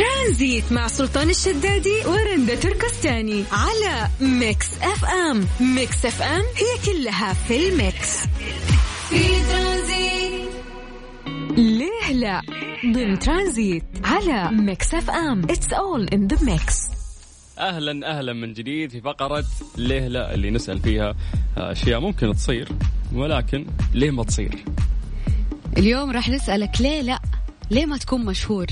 ترانزيت مع سلطان الشدادي ورندا تركستاني على Mix FM. Mix FM هي كلها في ال mix. في ترانزيت. ليه لا؟ ضمن ترانزيت على Mix FM. It's all in the mix أهلا أهلا من جديد في فقرة ليه لا اللي نسأل فيها أشياء ممكن تصير ولكن ليه ما تصير؟ اليوم راح نسألك ليه لا؟ ليه ما تكون مشهور؟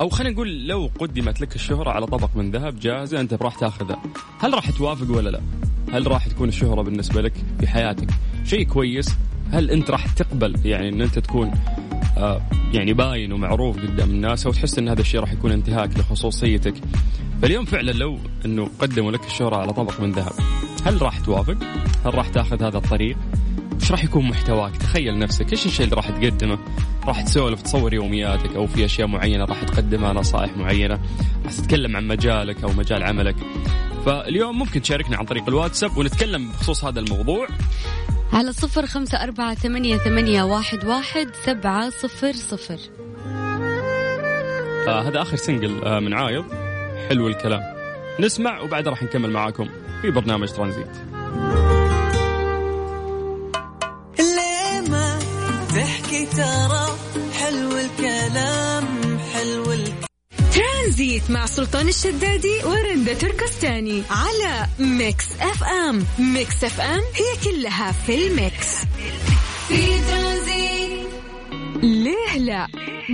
أو خلينا نقول لو قدمت لك الشهرة على طبق من ذهب جاهزة أنت راح تاخذها. هل راح توافق ولا لا؟ هل راح تكون الشهرة بالنسبة لك في حياتك شيء كويس؟ هل أنت راح تقبل يعني أن أنت تكون آه يعني باين ومعروف قدام الناس أو تحس أن هذا الشيء راح يكون انتهاك لخصوصيتك؟ فاليوم فعلا لو أنه قدموا لك الشهرة على طبق من ذهب هل راح توافق؟ هل راح تاخذ هذا الطريق؟ إيش راح يكون محتواك؟ تخيل نفسك إيش الشيء اللي راح تقدمه؟ راح تسولف تصور يومياتك أو في أشياء معينة راح تقدمها نصائح معينة راح تتكلم عن مجالك أو مجال عملك. فاليوم ممكن تشاركنا عن طريق الواتساب ونتكلم بخصوص هذا الموضوع. على صفر خمسة أربعة ثمانية, ثمانية واحد, واحد سبعة صفر صفر. آه هذا آخر سنجل آه من عايض. حلو الكلام. نسمع وبعد راح نكمل معاكم في برنامج ترانزيت. ترانزيت مع سلطان الشدادي ورندا تركستاني على Mix FM. Mix FM هي كلها في ال mix. في ترانزيت. ليه لا؟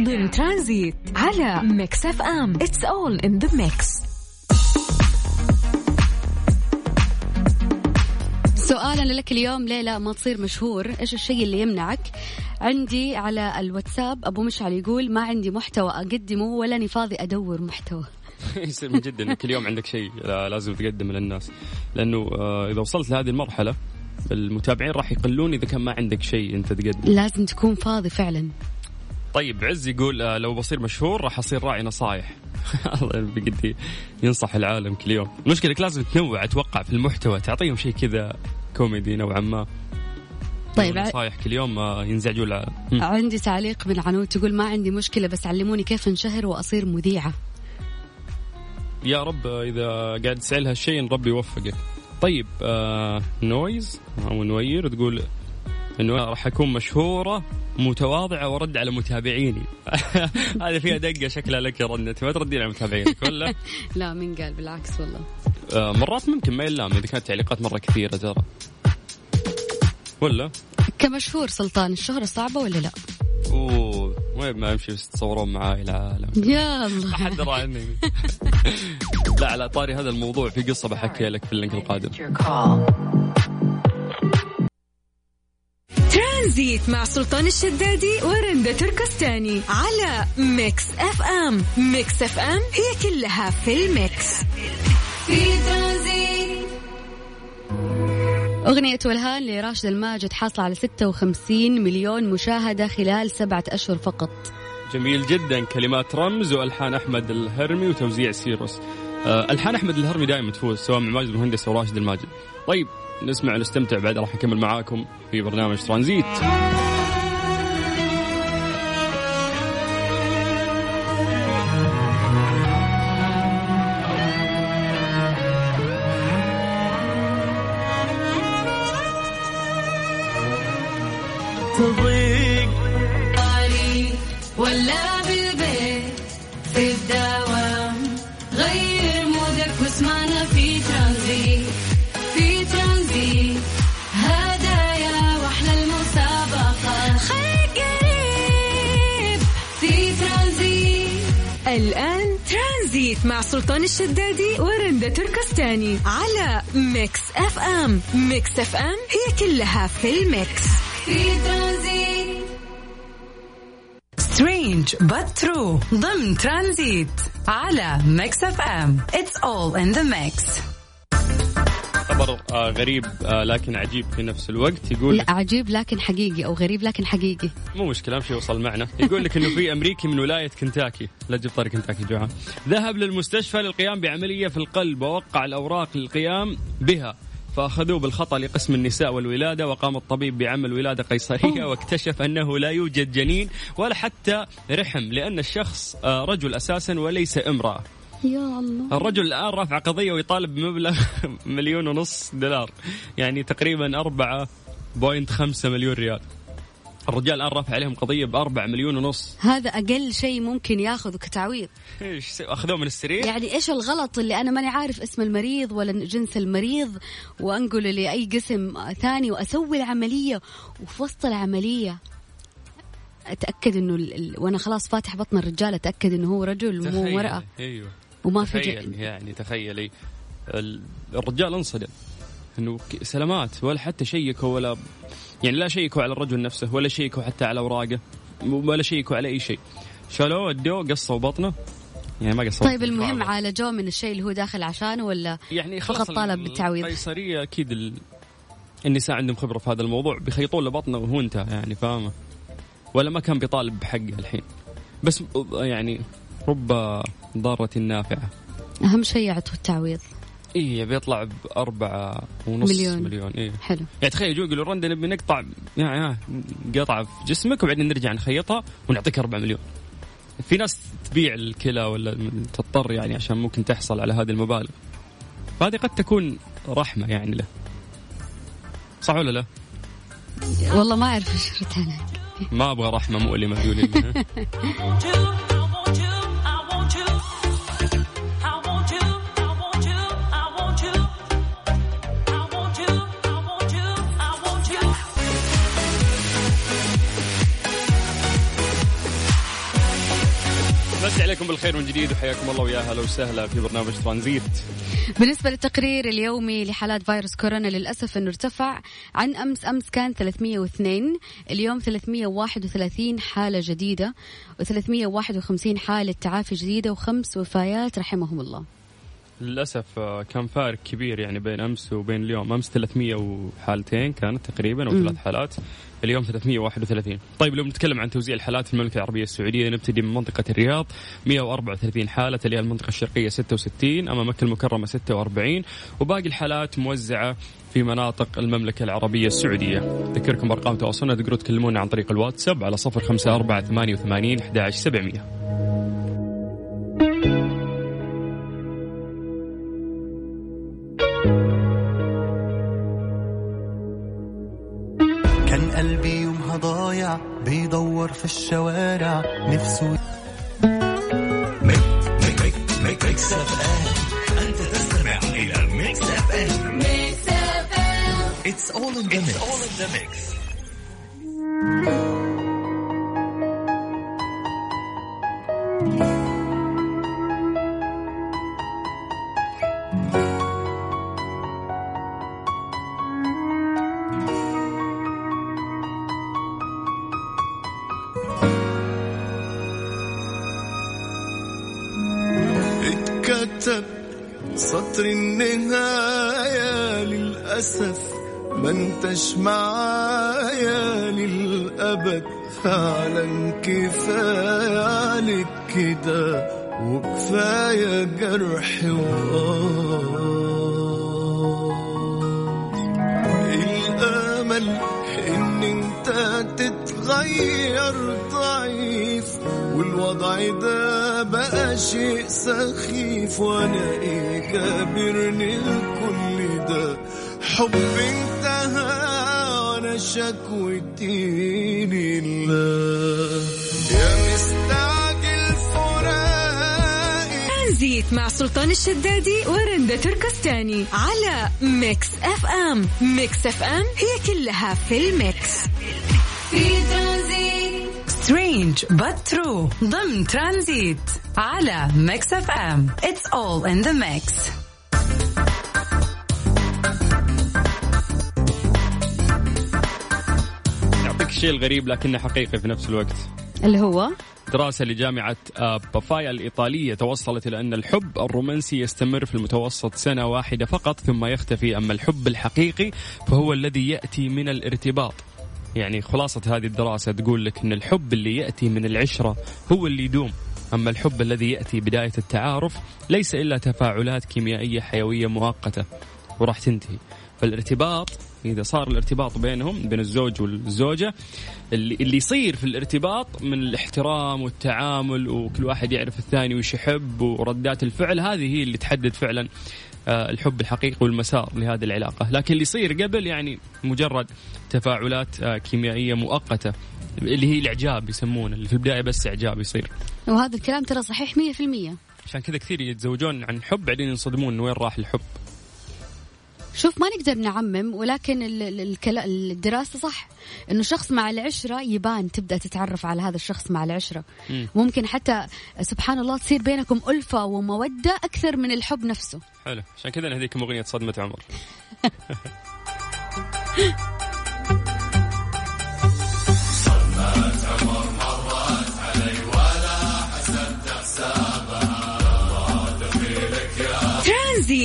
ضمن ترانزيت على Mix FM. It's all in the mix سؤالنا لك اليوم ليه لا ما تصير مشهور. إيش الشيء اللي يمنعك؟ عندي على الواتساب أبو مشعل يقول ما عندي محتوى أقدمه ولا اني فاضي أدور محتوى. يصير من جد إنك اليوم عندك شيء لازم تقدمه للناس. لأنه آه، إذا وصلت لهذه المرحلة المتابعين راح يقلون إذا كان ما عندك شيء أنت تقدم لازم تكون فاضي فعلا. طيب عز يقول آه، لو بصير مشهور راح أصير راعي نصايح. الله بجد ينصح العالم كل يوم. المشكلة لازم تنوع أتوقع في المحتوى. تعطيهم شيء كذا كوميدي نوعا ما. طيب نصايح كل يوم ينزعجوا عندي تعليق من عنود تقول ما عندي مشكلة بس علموني كيف انشهر وأصير مذيعة. يا رب إذا قاعد تسأل هالشيء ربي يوفقك. طيب آه نويز أو نوير تقول إنه راح أكون مشهورة متواضعة وأرد على متابعيني. هذه فيها دقة شكلها لك يا رند ما تردين على متابعينك ولا؟ لا من قال بالعكس والله. مرات ممكن ما يلام إذا كانت تعليقات مرة كثيرة ترى. ولا؟ كمشهور سلطان الشهرة صعبة ولا لا؟ أوه وين ما امشي بس تصورون معاي العالم يا الله. حد عني لا على طاري هذا الموضوع في قصة بحكي لك في ال link القادم. ترانزيت مع سلطان الشدادي ورندا تركستاني على Mix FM. Mix FM هي كلها في ال mix. في ترانزيت أغنية ولهان لراشد الماجد حاصلة على 56 مليون مشاهدة خلال سبعة أشهر فقط. جميل جدا. كلمات رمز وألحان أحمد الهرمي وتوزيع سيروس. آه، ألحان أحمد الهرمي دائما تفوز سواء مع ماجد المهندس أو راشد الماجد. طيب نسمع ونستمتع بعد راح نكمل معاكم في برنامج ترانزيت. الآن ترانزيت مع سلطان الشدادي ورندا تركستاني على Mix FM. Mix FM هي كلها في ال mix. Strange but true ضمن ترانزيت على Mix FM. It's all in the mix خبر آه غريب آه لكن عجيب في نفس الوقت. يقول لا عجيب لكن حقيقي أو غريب لكن حقيقي. مو مشكلة أمشي وصل معنا. يقول لك إنه في أمريكي من ولاية كنتاكي. لا تجيب طاري كنتاكي جوعان ذهب للمستشفى للقيام بعملية في القلب ووقع الأوراق للقيام بها. فأخذوه بالخطأ لقسم النساء والولادة وقام الطبيب بعمل ولادة قيصرية واكتشف أنه لا يوجد جنين ولا حتى رحم لأن الشخص آه، رجل أساسا وليس امرأة. يا الله. الرجل الآن رافع قضية ويطالب بمبلغ مليون ونص دولار. يعني تقريبا أربعة بوينت خمسة مليون ريال. الرجال الآن رافع عليهم قضية بأربع مليون ونص. هذا أقل شيء ممكن ياخذه كتعويض. إيش أخذوه من السرير؟ يعني إيش الغلط اللي أنا ماني عارف اسم المريض ولا جنس المريض؟ وأنقله لأي قسم ثاني وأسوي العملية. وفي وسط العملية أتأكد إنه ال... وأنا خلاص فاتح بطن الرجال أتأكد إنه هو رجل مو. مرأة. أيوه. وما في تخيل. يعني تخيلي ال- الرجال أنصدم إنه سلامات ولا حتى شيكوا ولا يعني لا شيكوا على الرجل نفسه ولا شيكوا حتى على أوراقه ولا شيكوا على أي شيء شالوه ودوه قصوا بطنه يعني ما قصوا طيب. المهم عالجوه من الشيء اللي هو داخل عشانه ولا يعني فقط خلاص طالب بالتعويض. القيصرية أكيد ال... النساء عندهم خبرة في هذا الموضوع بيخيطون له بطنه وهو انتهى يعني فاهمة ولا ما كان بيطالب بحقه الحين بس يعني رب ضارة نافعة. أهم شيء يعطوا التعويض. اي بيطلع بأربعة ونص مليون. مليون, إيه. حلو. يعني تخيل يجوا يقولوا رندا نبي نقطع يعني قطعة في جسمك وبعدين نرجع نخيطها ونعطيك أربعة مليون. في ناس تبيع الكلى ولا تضطر يعني عشان ممكن تحصل على هذه المبالغ. فهذه قد تكون رحمة يعني له. صح ولا لا؟ والله ما أعرف إيش رد ما أبغى رحمة مؤلمة قولي مسي عليكم بالخير من جديد وحياكم الله ويا هلا وسهلا في برنامج ترانزيت. بالنسبة للتقرير اليومي لحالات فيروس كورونا للأسف أنه ارتفع. عن أمس أمس كان 302 اليوم 331 حالة جديدة و351 حالة تعافي جديدة وخمس وفايات رحمهم الله. للأسف آه، كان فارق كبير يعني بين أمس وبين اليوم. أمس 300 وحالتين كانت تقريبا مم. ثلاث حالات. اليوم 331 طيب لو نتكلم عن توزيع الحالات في المملكة العربية السعودية نبتدي من منطقة الرياض. 134 حالة تليها المنطقة الشرقية 66 أما مكة المكرمة 46 وباقي الحالات موزعة في مناطق المملكة العربية السعودية. ذكركم أرقام تواصلنا تقدروا تكلمونا عن طريق الواتساب على 054 88 11700 كان قلبي يومها ضايع بيدور في الشوارع نفسه ميكس اف ام انت تستمع إلى ميكس اف ام ميكس اف ام It's all in the mix. سطر النهاية للأسف ما انتش معايا للأبد. فعلا كفاية عليك كده وكفاية جرح وآه الأمل إن أنت تتغير ضعيف والوضع ده بقى شيء سخيف وأنا إيه جابرني الكل ده. حب انتهى وأنا شكوتي لله يا مستعجل فراقي ترانزيت مع سلطان الشدادي ورندا تركستاني على Mix FM. Mix FM هي كلها في ال mix. في strange but true. ضمن ترانزيت على Mix FM It's all in the mix يعطيك الشيء الغريب لكنه حقيقي في نفس الوقت. اللي هو؟ دراسة لجامعة آه، بافايا الإيطالية توصلت إلى أن الحب الرومانسي يستمر في المتوسط سنة واحدة فقط ثم يختفي. أما الحب الحقيقي فهو الذي يأتي من الارتباط. يعني خلاصة هذه الدراسة تقول لك أن الحب اللي يأتي من العشرة هو اللي يدوم. أما الحب الذي يأتي بداية التعارف ليس إلا تفاعلات كيميائية حيوية مؤقتة وراح تنتهي. فالارتباط إذا صار الارتباط بينهم بين الزوج والزوجة اللي, اللي يصير في الارتباط من الاحترام والتعامل وكل واحد يعرف الثاني وش يحب وردات الفعل هذه هي اللي تحدد فعلا الحب الحقيقي والمسار لهذه العلاقة. لكن اللي يصير قبل يعني مجرد تفاعلات آه، كيميائية مؤقتة اللي هي الإعجاب يسمونه اللي في البداية بس إعجاب يصير. وهذا الكلام ترى صحيح 100% عشان كذا كثير يتزوجون عن حب بعدين ينصدمون وين راح الحب. شوف ما نقدر نعمم ولكن الدراسة صح. إنه شخص مع العشرة يبان تبدأ تتعرف على هذا الشخص مع العشرة. م. ممكن حتى سبحان الله تصير بينكم ألفة ومودة أكثر من الحب نفسه. حلو. عشان كذا نهديكم أغنية صدمة عمر.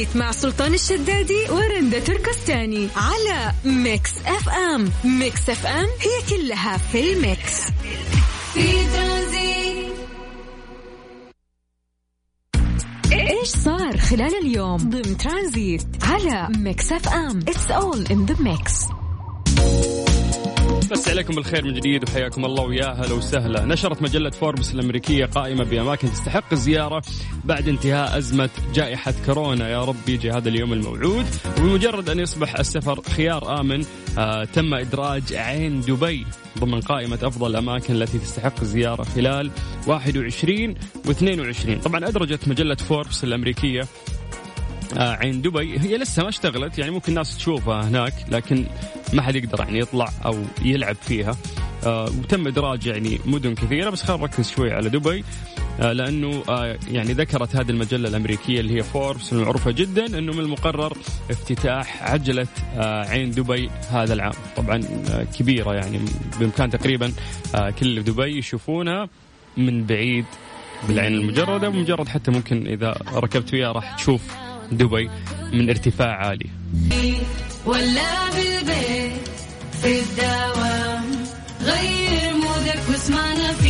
ترانزيت مع سلطان الشدادي ورندا تركستاني على Mix FM. Mix FM هي كلها في ال mix. في ترانزيت إيش صار خلال اليوم ضمن ترانزيت على Mix FM؟ It's all in the mix مسى عليكم بالخير من جديد وحياكم الله ويا هلا وسهلا. نشرت مجلة فوربس الأمريكية قائمة بأماكن تستحق الزيارة بعد انتهاء أزمة جائحة كورونا. يا رب يجي هذا اليوم الموعود وبمجرد أن يصبح السفر خيار آمن آه تم إدراج عين دبي ضمن قائمة أفضل الأماكن التي تستحق الزيارة خلال 21 و22 طبعا أدرجت مجلة فوربس الأمريكية عين دبي. هي لسه ما اشتغلت يعني ممكن الناس تشوفها هناك لكن ما حد يقدر يعني يطلع أو يلعب فيها. آه وتم إدراج يعني مدن كثيرة بس خلينا نركز شوي على دبي. آه لأنه آه يعني ذكرت هذه المجلة الأمريكية اللي هي فوربس المعروفة جدا إنه من المقرر افتتاح عجلة آه عين دبي هذا العام. طبعا آه كبيرة يعني بإمكان تقريبا آه كل اللي في دبي يشوفونها من بعيد بالعين المجردة ومجرد حتى ممكن إذا ركبت فيها راح تشوف دبي من ارتفاع عالي. ولا بالبيت في الدوام غير mood ك واسمعنا في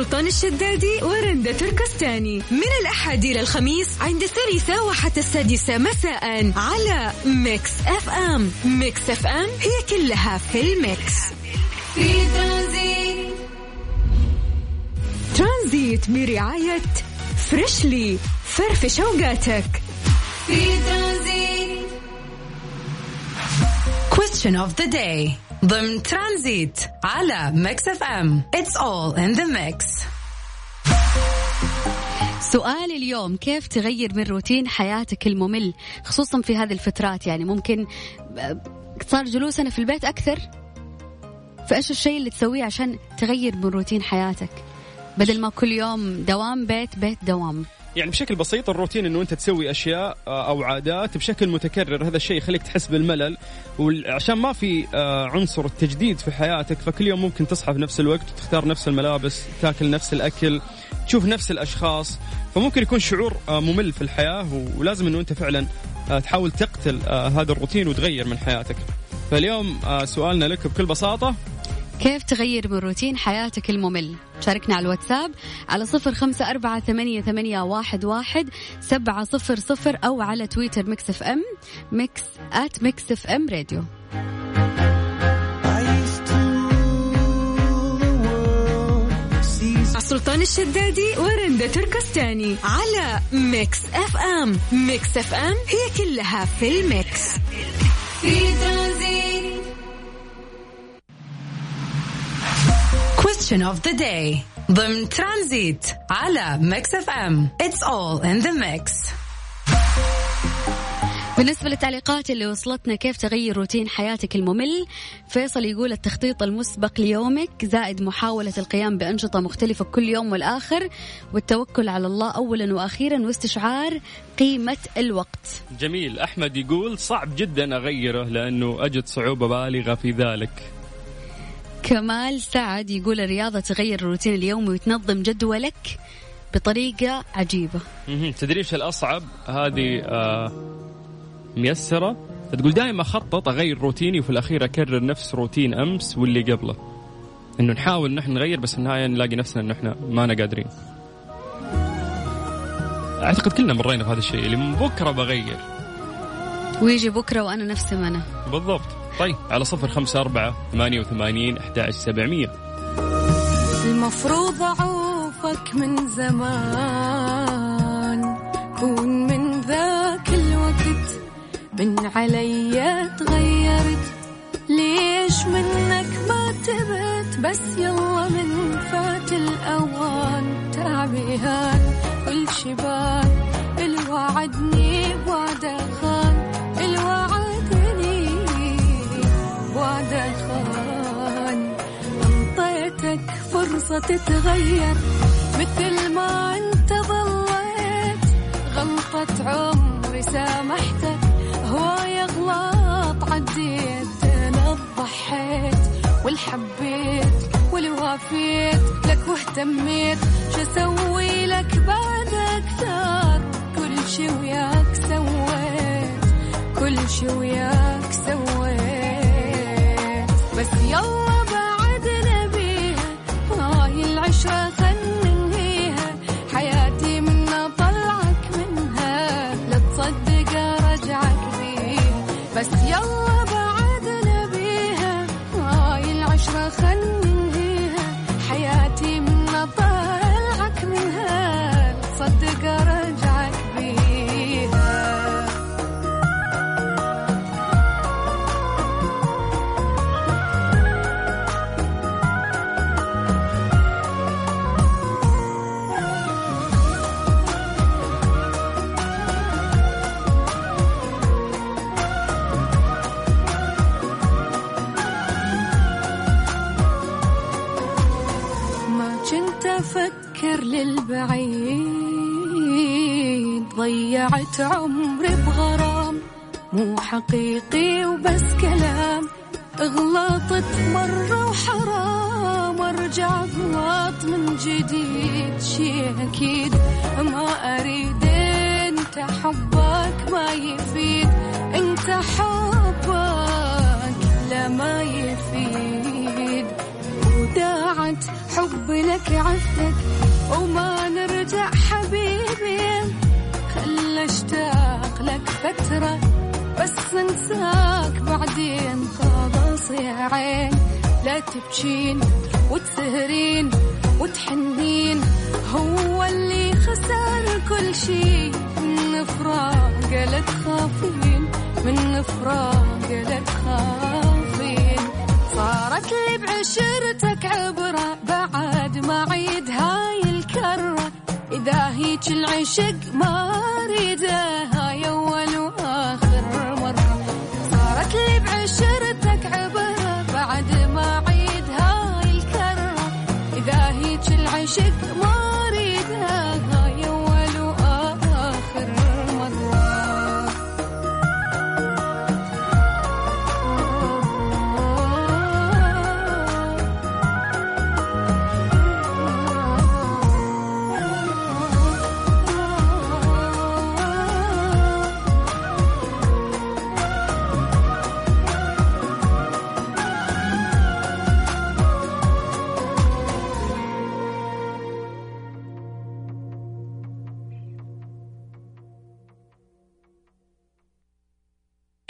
سلطان الشدادي ورندا تركستاني. من الأحد إلى الخميس عند الثالثة وحتى السادسة مساء على Mix FM. Mix FM هي كلها في ال mix. في ترانزيت ترانزيت برعاية Freshly. فرفش أوقاتك. في ترانزيت. Question of the day. ضمن ترانزيت على Mix FM. It's all in the mix. سؤال اليوم كيف تغير من روتين حياتك الممل؟ خصوصا في هذه الفترات يعني ممكن صار جلوسنا في البيت أكثر؟ فإيش الشيء اللي تسويه عشان تغير من روتين حياتك؟ بدل ما كل يوم دوام بيت بيت دوام. يعني بشكل بسيط الروتين إنه أنت تسوي أشياء آه، أو عادات بشكل متكرر هذا الشيء يخليك تحس بالملل. وعشان ما في آه، عنصر التجديد في حياتك فكل يوم ممكن تصحى في نفس الوقت وتختار نفس الملابس تاكل نفس الأكل تشوف نفس الأشخاص. فممكن يكون شعور آه، ممل في الحياة ولازم إنه أنت فعلا تحاول تقتل هذا الروتين وتغير من حياتك. فاليوم سؤالنا لك بكل بساطة كيف تغير من روتين حياتك الممل؟ شاركنا على الواتساب على صفر خمسة أربعة ثمانية, ثمانية واحد, واحد سبعة صفر صفر أو على تويتر Mix FM Mix at Mix FM Radio. سلطان الشدادي ورندا تركستاني على Mix FM. Mix FM هي كلها في ال mix. في Question of the day. ضمن ترانزيت على Mix FM It's all in the mix. بالنسبة للتعليقات اللي وصلتنا كيف تغير روتين حياتك الممل؟ فيصل يقول التخطيط المسبق ليومك زائد محاولة القيام بأنشطة مختلفة كل يوم والآخر والتوكل على الله أولا وأخيرا واستشعار قيمة الوقت. جميل. أحمد يقول صعب جدا أغيره لأنه أجد صعوبة بالغة في ذلك. كمال سعد يقول الرياضة تغير الروتين اليومي وتنظم جدولك بطريقة عجيبة. تدري إيش الأصعب هذه آه ميسرة. تقول دائما أخطط أغير روتيني وفي الأخير أكرر نفس روتين أمس واللي قبله. إنه نحاول نحن نغير بس النهاية نلاقي نفسنا إنه إحنا ما أنا قادرين. أعتقد كلنا مرينا في هذا الشيء اللي من بكرة بغير. ويجي بكرة وأنا نفسي ما أنا. بالضبط. طيب على صفر خمسة أربعة ثمانية وثمانين أحد سبعمية. المفروض أعوفك من زمان. كون من ذاك الوقت. من علي تغيرت. ليش منك ما تبت؟ بس يلا من فات الأوان. تعبي هان كل شبان الوعدني تتغير مثل ما انت ضليت غلطة عمري سامحتك هواي غلط عديت. أنا ضحيت والحبيت والوافيت لك واهتميت. شو أسوي لك بعد أكثر؟ كل شي وياك سويت. كل شي وياك عمري بغرام مو حقيقي وبس كلام. غلطت مرة وحرام ارجع غلط من جديد. شي أكيد ما أريد أنت حبك ما يفيد. أنت حبك لا ما يفيد. وداعت حب لك عفتك وما انساك بعدين خلاص يا عين لا تبكين وتسهرين وتحنين. هو اللي خسر كل شي من فراق لا تخافين. من فراق لا تخافين. صارت لي بعشرتك عبرة بعد ما عيد هاي الكرة. إذا هيج العشق ما أريدها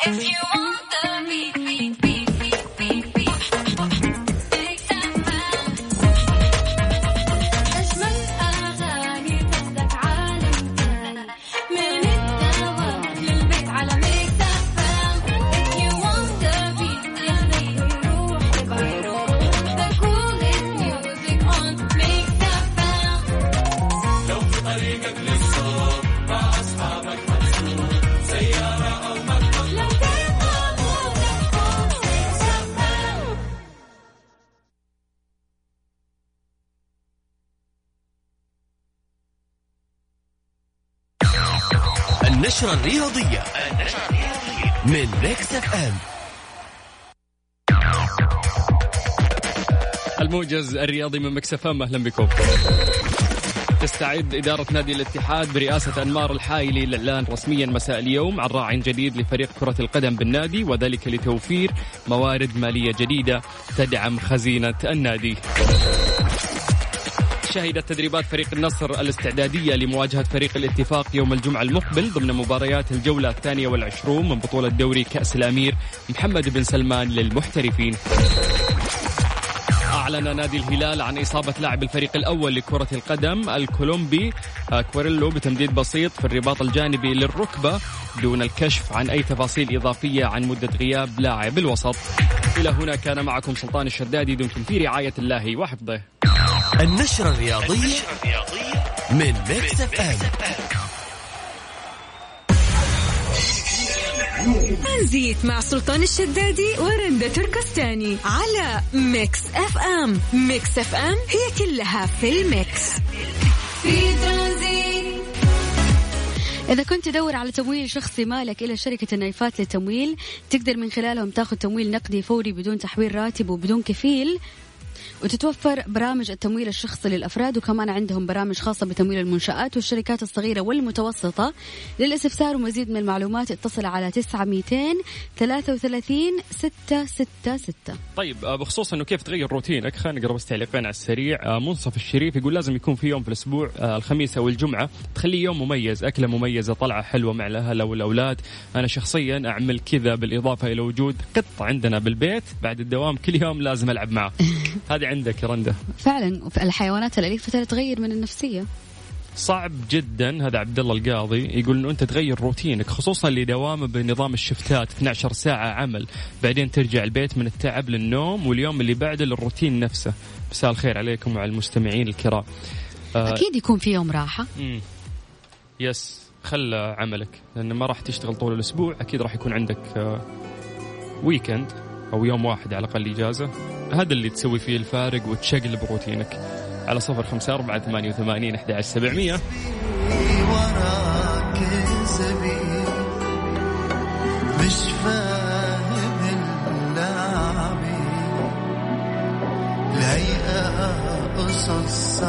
If you want النشرة الرياضية. من Mix FM. الموجز الرياضي من Mix FM أهلا بكم. تستعد إدارة نادي الاتحاد برئاسة أنمار الحائلي للإعلان رسميا مساء اليوم عن راع جديد لفريق كرة القدم بالنادي وذلك لتوفير موارد مالية جديدة تدعم خزينة النادي. شهدت تدريبات فريق النصر الاستعدادية لمواجهة فريق الاتفاق يوم الجمعة المقبل ضمن مباريات الجولة الثانية والعشرون من بطولة دوري كأس الأمير محمد بن سلمان للمحترفين. أعلن نادي الهلال عن إصابة لاعب الفريق الأول لكرة القدم الكولومبي آه، كواريلو بتمديد بسيط في الرباط الجانبي للركبة دون الكشف عن أي تفاصيل إضافية عن مدة غياب لاعب الوسط. إلى هنا كان معكم سلطان الشدادي دمتم في رعاية الله وحفظه. النشرة الرياضية من ميكس اف ام ترانزيت مع سلطان الشدادي ورندا تركستاني على Mix FM Mix FM هي كلها في ال mix. في ترانزيت إذا كنت تدور على تمويل شخصي مالك إلا شركة النايفات للتمويل تقدر من خلالهم تاخذ تمويل نقدي فوري بدون تحويل راتب وبدون كفيل. وتتوفر برامج التمويل الشخصي للأفراد وكمان عندهم برامج خاصة بتمويل المنشآت والشركات الصغيرة والمتوسطة. للاستفسار ومزيد من المعلومات اتصل على 900 33 666 طيب آه، بخصوص إنه كيف تغير روتينك خلينا نقرأ بس تعليقين على السريع. آه، منصف الشريف يقول لازم يكون في يوم في الأسبوع آه، الخميس أو الجمعة تخليه يوم مميز أكلة مميزة طلعة حلوة مع الأهل أو الأولاد. أنا شخصيا أعمل كذا بالإضافة إلى وجود قط عندنا بالبيت بعد الدوام كل يوم لازم ألعب معه. هذه عندك يا رنده فعلا الحيوانات الأليفة تغير من النفسية. صعب جدا هذا عبد الله القاضي يقول إنه أنت تغير روتينك خصوصا اللي دوامه بنظام الشفتات 12 ساعة عمل بعدين ترجع البيت من التعب للنوم واليوم اللي بعده للروتين نفسه. مساء الخير عليكم وعلى المستمعين الكرام. آه، أكيد يكون في يوم راحة. مم. Yes خل عملك لأن ما راح تشتغل طول الأسبوع أكيد راح يكون عندك آه، weekend أو يوم واحد على الأقل إجازة. هذا اللي تسوي فيه الفارق وتشقلب روتينك. على صفر خمسة أربعة ثمانية وثمانين أحد عشر سبعمية. مش فاهم اللعبة الهيئة قصص